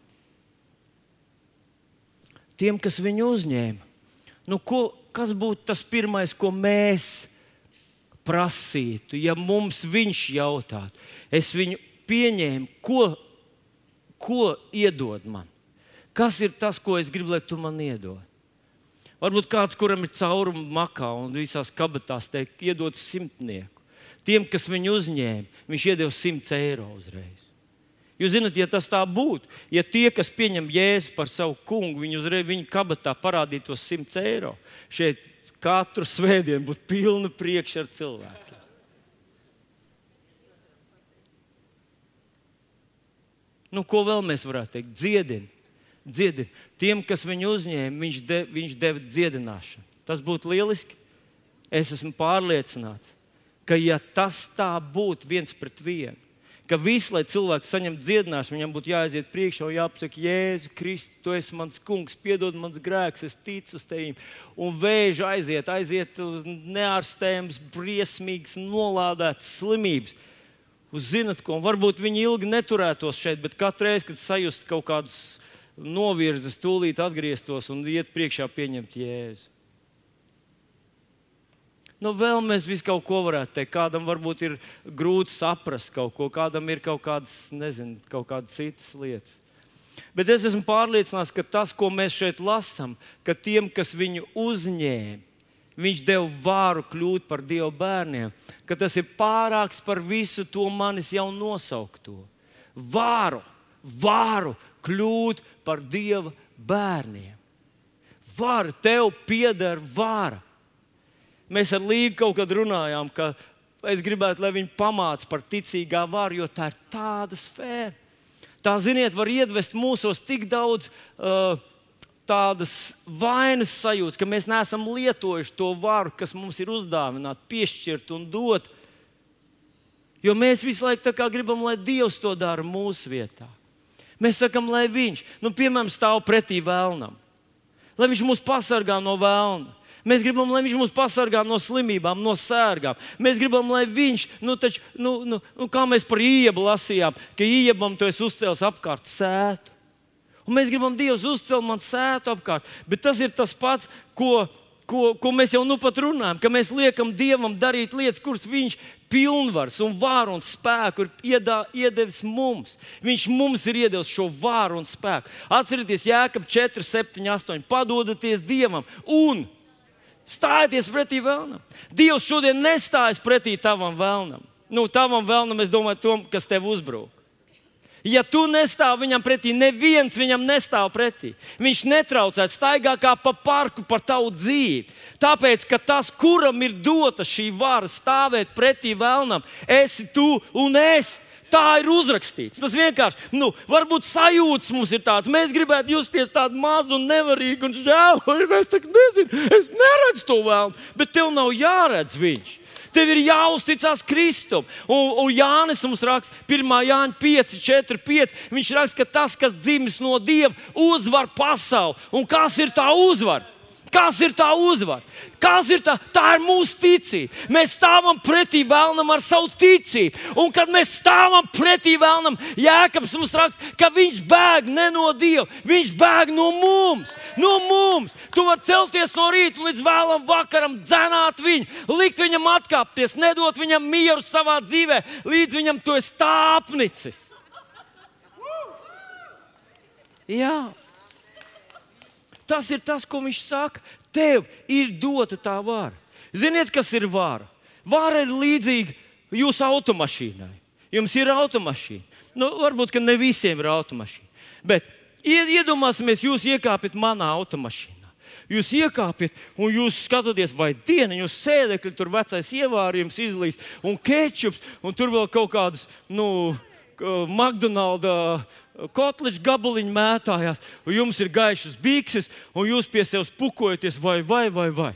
Speaker 1: Tiem, kas viņu uzņēma. Nu, ko, kas būtu tas pirmais, ko mēs prasītu, ja mums viņš jautātu? Es viņu pieņēmu, ko, ko iedod man? Kas ir tas, ko es gribu, lai tu man iedod? Varbūt kāds, kuram ir caurumi makā un visās kabatās, teikt, iedod simtnieku. Tiem, kas viņu uzņēma, viņš iedeva simts eiro uzreiz. Jūs zināt, ja tas tā būtu, ja tie, kas pieņem jēzu par savu kungu, viņi uzreiz viņa kabatā parādītos simts eiro, šeit katru svētdienu būtu pilna priekšā ar cilvēkiem. Nu, ko vēl mēs varētu teikt? Dziedini dziedi. Tiem, kas viņu uzņēma, viņš, de, viņš deva dziedināšanu. Tas būtu lieliski. Es esmu pārliecināts, ka ja tas tā būtu viens pret vienu, ka viss, lai cilvēks saņemtu dziedināšanu, viņam būtu jāaiziet priekšā un jāpasaka, Jēzu, Kristu, tu esi mans kungs, piedod mans grēks, es ticu uz tevi. Un vēža aiziet, aiziet uz neārstējumas, briesmīgas, nolādētas slimības. Uz zinat, ko varbūt viņi ilgi neturētos šeit, bet katru reizi, kad sajust kaut kādas novirzes, tūlīt atgrieztos un iet priekšā pieņemt jēzu. Nu, vēl mēs visu kaut ko varētu teikt. Kādam varbūt ir grūti saprast kaut ko, kādam ir kaut kādas, nezinu, kaut kādas citas lietas. Bet es esmu pārliecināts, ka tas, ko mēs šeit lasām, ka tiem, kas viņu uzņēma, viņš deva vāru kļūt par Dieva bērniem, ka tas ir pārāks par visu to manis jau nosaukto. Vāru, vāru kļūt par Dieva bērniem. Vara tev pieder vara. Mēs ar Līgu kaut kad runājām, ka es gribētu, lai viņi pamāca par ticīgā varu, jo tā ir tāda sfēra. Tā, ziniet, var iedvest mūsos tik daudz uh, tādas vainas sajūtas, ka mēs neesam lietojuši to varu, kas mums ir uzdāvināta, piešķirt un dot. Jo mēs visu laiku gribam, lai Dievs to dara mūsu vietā. Mēs sakām, lai viņš, nu, piemēram, stāv pretī vēlnam, lai viņš mūs pasargā no vēlna. Mēs gribam, lai viņš mūs pasargā no slimībām, no sērgām. Mēs gribam, lai viņš, nu, taču, nu, nu, nu, kā mēs par iebu lasījām, ka iebam to es uzcēlu apkārt sētu. Un mēs gribam, Dievs, uzcelt man sētu apkārt. Bet tas ir tas pats, ko, ko, ko mēs jau nu pat runājam, ka mēs liekam Dievam darīt lietas, kuras Viņš pilnvars un vāru un spēku ir iedā, iedevis mums. Viņš mums ir iedevis šo vāru un spēku. Atcerieties, Jēkab 4, 7, 8. Padodaties Dievam un Stājieties pretī vēlnam. Dievs šodien nestājas pretī tavam vēlnam. Nu, tavam vēlnam, es domāju, tom, kas tev uzbrūk. Ja tu nestāv viņam pretī, neviens viņam nestāv pretī. Viņš netraucētu staigā kā pa parku par tavu dzīvi. Tāpēc, ka tas, kuram ir dota šī vara stāvēt pretī vēlnam, esi tu un es. Tā ir uzrakstīts. Tas vienkārši, nu, varbūt sajūtas mums ir tāds. Mēs gribētu justies tādi mazi un nevarīgi un žēl. Es nezinu, es neredzu to vēl, bet tev nav jāredz viņš. Tev ir jāuzticas Kristum. Un, un Jānis mums raksta, 1. Jāņa 5, 4, 5. Viņš raksta, ka tas, kas dzimis no Dieva, uzvar pasauli. Un kas ir tā uzvara? Kas ir tā uzvara? Kas ir tā? Tā ir mūsu ticība. Mēs stāvam pretī vēlnam ar savu ticību. Un kad mēs stāvam pretī vēlnam, Jēkabs mums raksta, ka viņš bēg ne no Dieva, viņš bēg no mums. No mums. Tu vari celties no rīta līdz vēlam vakaram, dzenāt viņu, likt viņam atkāpties, nedot viņam mieru savā dzīvē, līdz viņam to ir stāpnicis. Jā. Tas ir tas, ko viņš saka. Tev ir dota tā vara. Ziniet, kas ir vara? Vara ir līdzīga jūsu automašīnai. Jums ir automašīna. Nu, varbūt ne visiem ir automašīna. Bet iedomāsimies, jūs iekāpjat manā automašīnā. Jūs iekāpjat un jūs skatāties, vai diena, jūs sēdekļi, tur vecais ievārījums izlīst, un kečups, un tur vēl kaut kādas, nu, McDonald's kotleģa gabaliņi mētājās, un jums ir gaišas bikses, un jūs pie sevis pukojaties, vai, vai, vai. vai.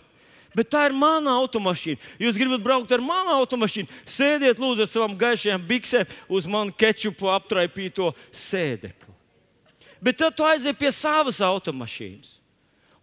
Speaker 1: Bet tā ir mana automašīna. Jūs gribat braukt ar manu automašīnu, sēdiet lūdzu ar savām gaišajām biksēm uz manu kečupu aptraipīto sēdekli. Bet tad tu aizies pie savas automašīnas.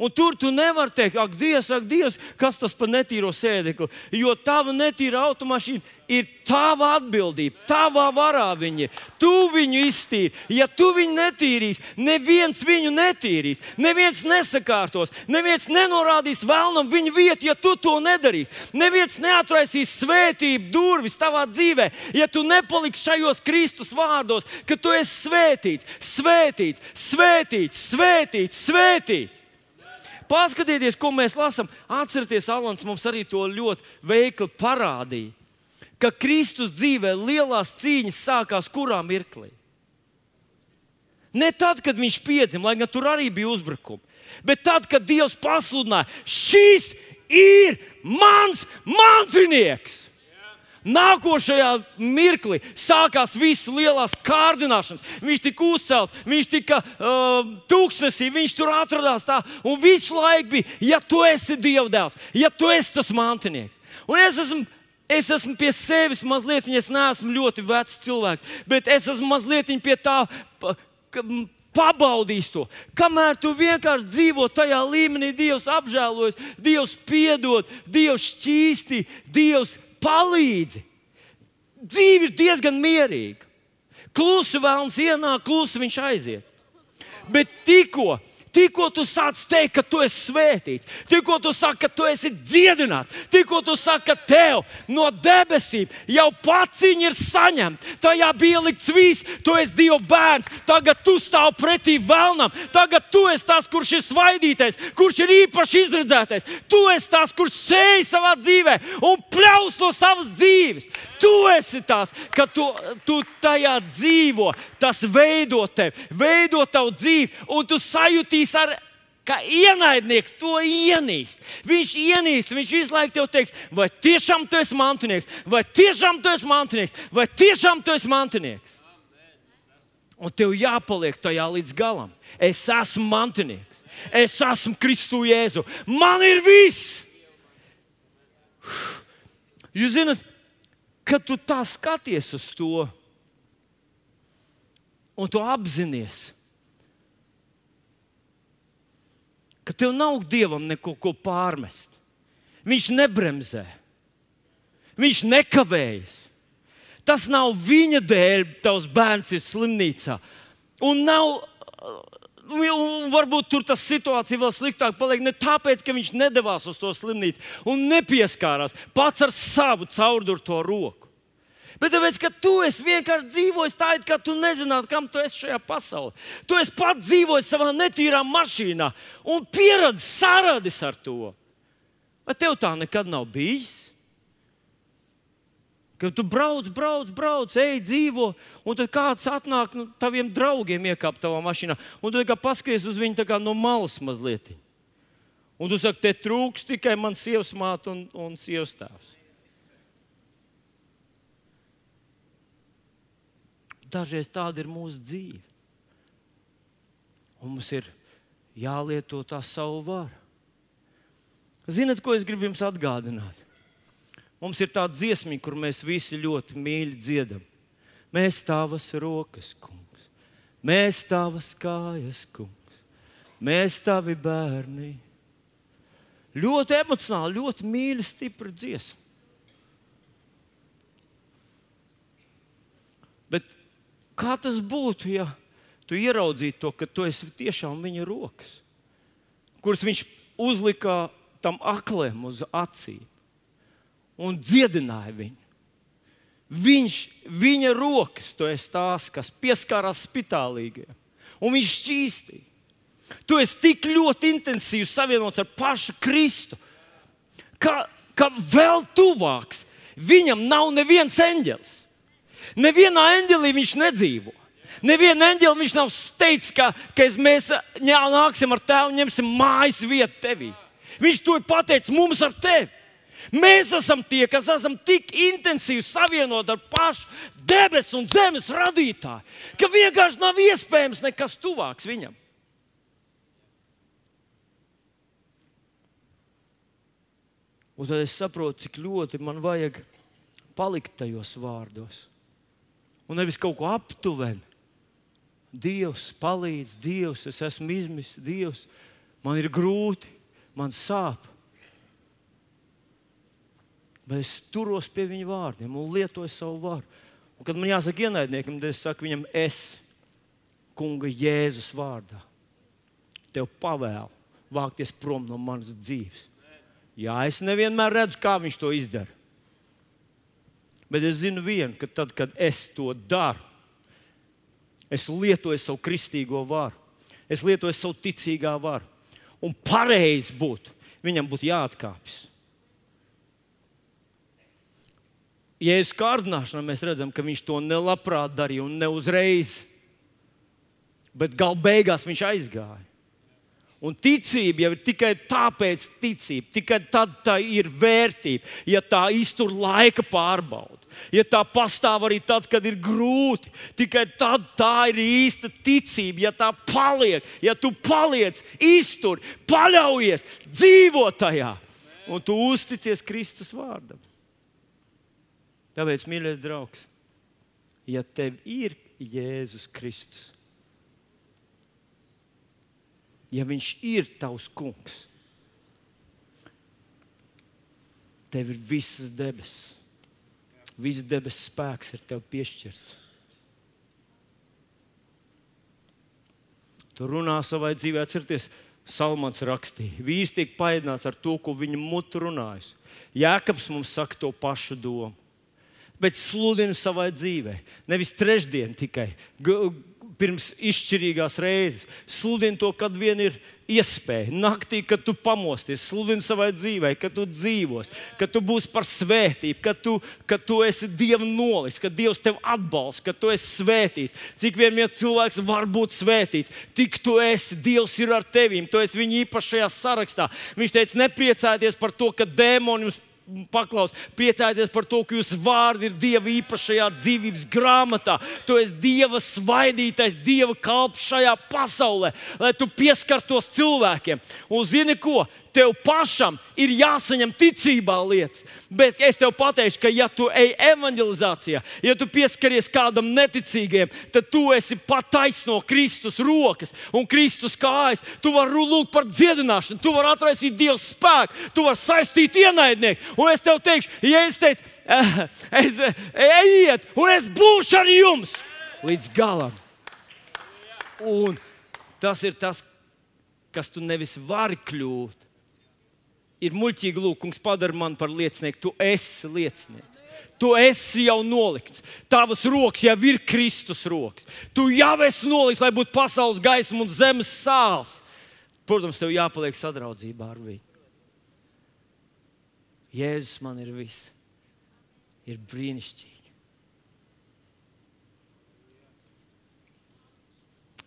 Speaker 1: Un tur tu nevari teikt, ak, Dievs, ak, Dievs, kas tas par netīro sēdekli. Jo tava netīra automašīna ir tava atbildība, tavā varā viņa. Tu viņu iztīri. Ja tu viņu netīrīsi, neviens viņu netīrīs, neviens nesakārtos, neviens nenorādīs vēlnam viņa vietu, ja tu to nedarīsi. Neviens neatraisīs svētību durvis tavā dzīvē, ja tu nepaliksi šajos Kristus vārdos, ka tu esi svētīts, svētīts, svētīts, svētīts. svētīts. Paskatieties, ko mēs lasām. Atcerieties, Alans mums arī to ļoti veikli parādīja. Ka Kristus dzīvē lielās cīņas sākās kurā mirklī? Ne tad, kad viņš piedzima, lai gan tur arī bija uzbrukumi, bet tad, kad Dievs pasludināja, šis ir mans mantinieks. Nākošajā mirklī sākās visas lielās kārdināšanas. Viņš tika uzcelts, viņš tika uh, tūkstnesī, viņš tur atradās. Tā, un visu laiku bija, ja tu esi dievdēls, ja tu esi tas mantinieks. Un es esmu Es esmu pie sevis mazliet, es neesmu ļoti vecs cilvēks, bet es esmu mazliet pie tā, pabaudīs to. Kamēr tu vienkārši dzīvo tajā līmenī, Dievs apžēlojas, Dievs piedod, Dievs šķīsti, Dievs palīdzi. Dzīve ir diezgan mierīga. Klusi vēlams ienāk, klusi viņš aiziet. Bet tikko Tikko tu sāc teikt, ka tu esi svētīts, tikko tu saki, ka tu esi dziedināts, tikko tu saki, ka tev no debesīm jau paciņa ir saņemta, tajā bija likts viss, tu esi Dieva bērns, tagad tu stāv pretī vēlnam, tagad tu esi tas, kurš ir svaidītais, kurš ir īpaši izredzētais, tu esi tas, kurš sēž savā dzīvē un pļaus no savas dzīves. Tu esi tas, ka tu, tu tajā dzīvo, tas veido tevi, veido tavu dzīvi, un tu sajūtīsi ar kā ienaidnieks to ienīst. Viņš ienīst, viņš visu laiku te teiks, vai tiešām tu esi mantinieks, vai tiešām tu esi mantinieks, vai tiešām tu esi mantinieks. Un tev jāpaliek tajā līdz galam. Es esmu mantinieks, es esmu Kristu Jēzu. Man ir viss! Jūs zināt, kad tu tā skaties uz to un tu apzinājies, ka tev nav dievam neko ko pārmest. Viņš nebremzē, viņš nekavējas. Tas nav viņa dēļ, tavs bērns ir slimnīcā. Un nav Un varbūt tur tas situācija vēl sliktāk paliek ne tāpēc, ka viņš nedavās uz to slimnīcu un nepieskārās pats ar savu caurdurto roku. Bet tāpēc, ka tu vienkārši dzīvojis tā, it kā tu nezinātu, kam tu esi šajā pasaulē. Tu esi pats dzīvojis savā netīrā mašīnā un pieradis saradis ar to. Vai tev tā nekad nav bijis? Ka tu brauc, brauc, brauc, ej, dzīvo, un tad kāds atnāk nu, taviem draugiem, iekāp tavā mašīnā, un tu paskaties uz viņu no malas mazliet. Un tu saki, te trūks tikai mans sievas māte un, un sievas tēvs. Dažreiz tāda ir mūsu dzīve. Un mums ir jālieto tā savu varu. Ziniet, ko es gribu jums atgādināt? Mums ir tāda dziesma, kur mēs visi ļoti mīļi dziedam. Mēs tavas rokas, kungs, mēs tavas kājas, kungs, mēs tavi bērni. Ļoti emocionāli, ļoti mīļa, stipra dziesma. Kā tas būtu, ja tu ieraudzītu to, ka tu esi tiešām viņa rokas, kuras viņš uzlika tam aklēm uz acīm? un dziedināja viņu. Viņš, viņa rokas, to ir tās, kas pieskārās spitālīgajiem, un viņš šķīstīja. Tu esi tik ļoti intensīvi savienots ar pašu Kristu, ka, ka vēl tuvāks viņam nav neviens eņģelis. Nevienā eņģelī viņš nedzīvo. Nevienu eņģeli viņš nav teicis, ka, ka mēs nāksim ar tevi un ņemsim mājas vietu tevī. Viņš to ir pateicis mums ar tevi. Mēs esam tie, kas esam tik intensīvi savienoti ar pašu debesu un zemes radītāju, ka vienkārši nav iespējams nekas tuvāks viņam. Un tad es saprotu, cik ļoti man vajag palikt tajos vārdos. Un nevis kaut ko aptuveni. Dievs palīdz, Dievs, es esmu izmisis, Dievs, man ir grūti, man sāp bet es turos pie viņa vārdiem un lietoju savu varu. Un, kad man jāsaka ienaidniekam, tad es saku viņam, es, Kunga Jēzus vārdā, tev pavēlu vākties prom no manas dzīves. Jā, es nevienmēr redzu, kā viņš to izdara. Bet es zinu vienu, ka tad, kad es to daru, es lietoju savu kristīgo varu, es lietoju savu ticīgā varu. Un pareizi būtu, viņam būtu jāatkāpjas. Jēzus kārdināšanā mēs redzam, ka viņš to nelabprāt darīja un ne uzreiz. Bet gala beigās viņš aizgāja. Un ticība jau ir tikai tāpēc, ticība, tikai tad tā ir vērtība, ja tā iztur laika pārbaudi. Ja tā pastāv arī tad, kad ir grūti, tikai tad tā ir īsta ticība. Ja tā paliek, ja tu paliec, iztur, paļaujies, dzīvo tajā un tu uzticies Kristus vārdam. Tāpēc, mīļais draugs, ja tev ir Jēzus Kristus, ja Viņš ir tavs kungs, tev ir visas debesis. Viss debesu spēks ir tev piešķirts. Tu runā savā dzīvē, atcerieties, Salmans rakstīja, vīrs tiek paēdināts ar to, ko viņa mutu runājas. Jēkabs mums saka to pašu domu bet sludinu savai dzīvei. Nevis trešdien tikai, pirms izšķirīgās reizes. Sludinu to, kad vien ir iespēja. Naktī, kad tu pamosties, sludini savai dzīvei, kad tu dzīvos, kad tu būsi par svētību, kad tu, kad tu esi Dieva nolis, kad Dievs tevi atbalsta, kad tu esi svētīts. Cik vien viens cilvēks var būt svētīts, tik tu esi, Dievs ir ar tevi, tu esi viņa īpašajā sarakstā. Viņš teica, nepriecājieties par to, ka dēmoni jums paklaus, priecājieties par to, ka jūsu vārdi ir Dieva īpašajā dzīvības grāmatā. Tu esi Dieva svaidītais, Dieva kalps šajā pasaulē, lai tu pieskartos cilvēkiem. Un zini ko? Tev pašam ir jāsaņem ticībā lietas. Bet es tev pateikšu, ka, ja tu ej evanģelizācijā, ja tu pieskaries kādam neticīgajam, tad tu esi pataisno Kristus rokas un Kristus kājas. Tu vari lūgt par dziedināšanu, tu vari atraisīt Dieva spēku, tu vari saistīt ienaidnieku. Un es tev teikšu, ja es teicu, eh, es, ejiet, un es būšu ar jums līdz galam. Un tas ir tas, kas tu nevis vari kļūt, ir muļķīgi lūgums, padara mani par liecinieku. Tu esi liecinieks. Tu esi jau nolikts. Tavas rokas jau ir Kristus rokas. Tu jau esi nolikts, lai būtu pasaules gaisma un zemes sāls. Protams, tev jāpaliek sadraudzībā ar viņu. Jēzus man ir viss. Ir brīnišķīgi.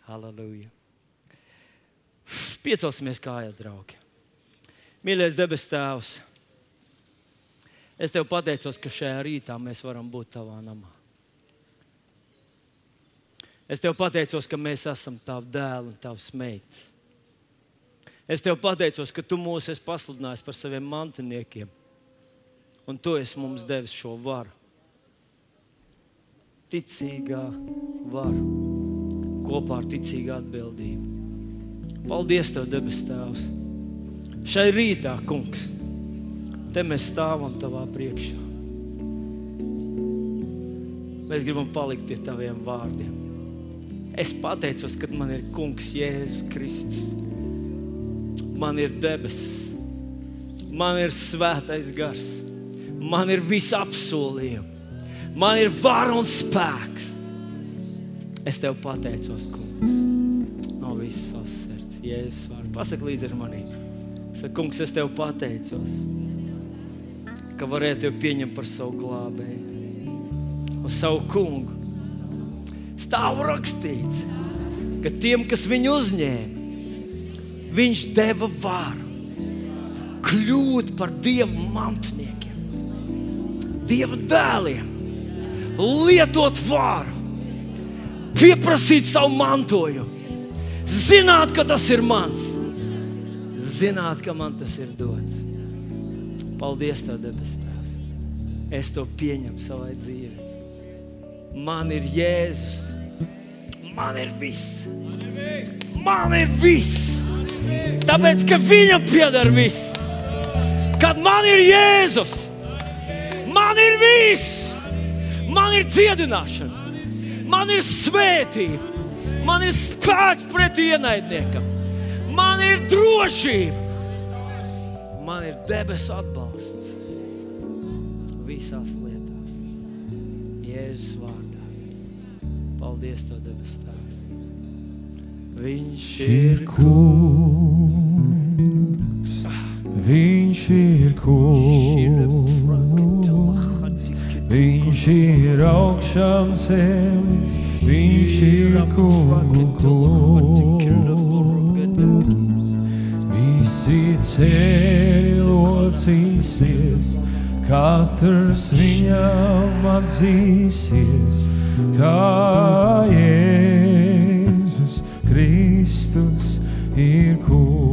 Speaker 1: Halleluja! Piecelsimies kājās, draugi. Mīļais debes Tēvs, es Tev pateicos, ka šajā rītā mēs varam būt Tavā namā. Es Tev pateicos, ka mēs esam Tavu dēlu un Tavs meitas. Es Tev pateicos, ka Tu mūs esi pasludinājis par saviem mantiniekiem, un Tu esi mums devis šo varu. Ticīgā varu kopā ar ticīgu atbildību. Paldies, Tev, debes Tēvs! Šai rītā, Kungs, te mēs stāvam Tavā priekšā. Mēs gribam palikt pie Taviem vārdiem. Es pateicos, ka man ir Kungs Jēzus Kristus. Man ir debesis, man ir svētais gars, man ir visi apsolījumi, man ir vara un spēks. Es Tev pateicos, Kungs, no visas savas sirds. Jēzus vārdu. Pasaki līdzi ar maniem. Saka, kungs, es tev pateicos, ka varēju tevi pieņemt par savu glābēju, un savu kungu. Stāv rakstīts, ka tiem, kas viņu uzņēma, viņš deva varu kļūt par dievu mantiniekiem, dieva dēliem, lietot varu, pieprasīt savu mantojumu, zināt, ka tas ir mans zināt, ka man tas ir dots. Paldies, Tev, debes Tēvs. Es to pieņemu savai dzīvei. Man ir Jēzus. Man ir viss. Man ir viss. Tāpēc, ka viņam pieder viss. Kad man ir Jēzus, man ir viss. Man ir dziedināšana, man ir svētība, man ir spēks pret ienaidniekam man ir drošība, man ir debesu atbalsts visās lietās. Jēzus vārdā. Paldies, Tev, debes Tēvs. Viņš ir kungs. Viņš ir kungs. Viņš ir augšām cēlis. Viņš ir kungs locīsies, katrs viņam atzīsies, kā Jēzus Kristus ir kungs.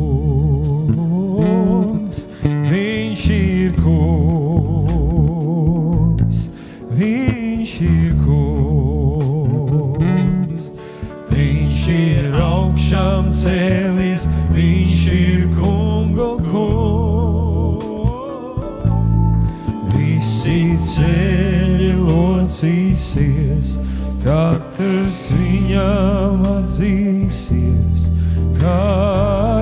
Speaker 1: Katrs viņam atzīsies, kā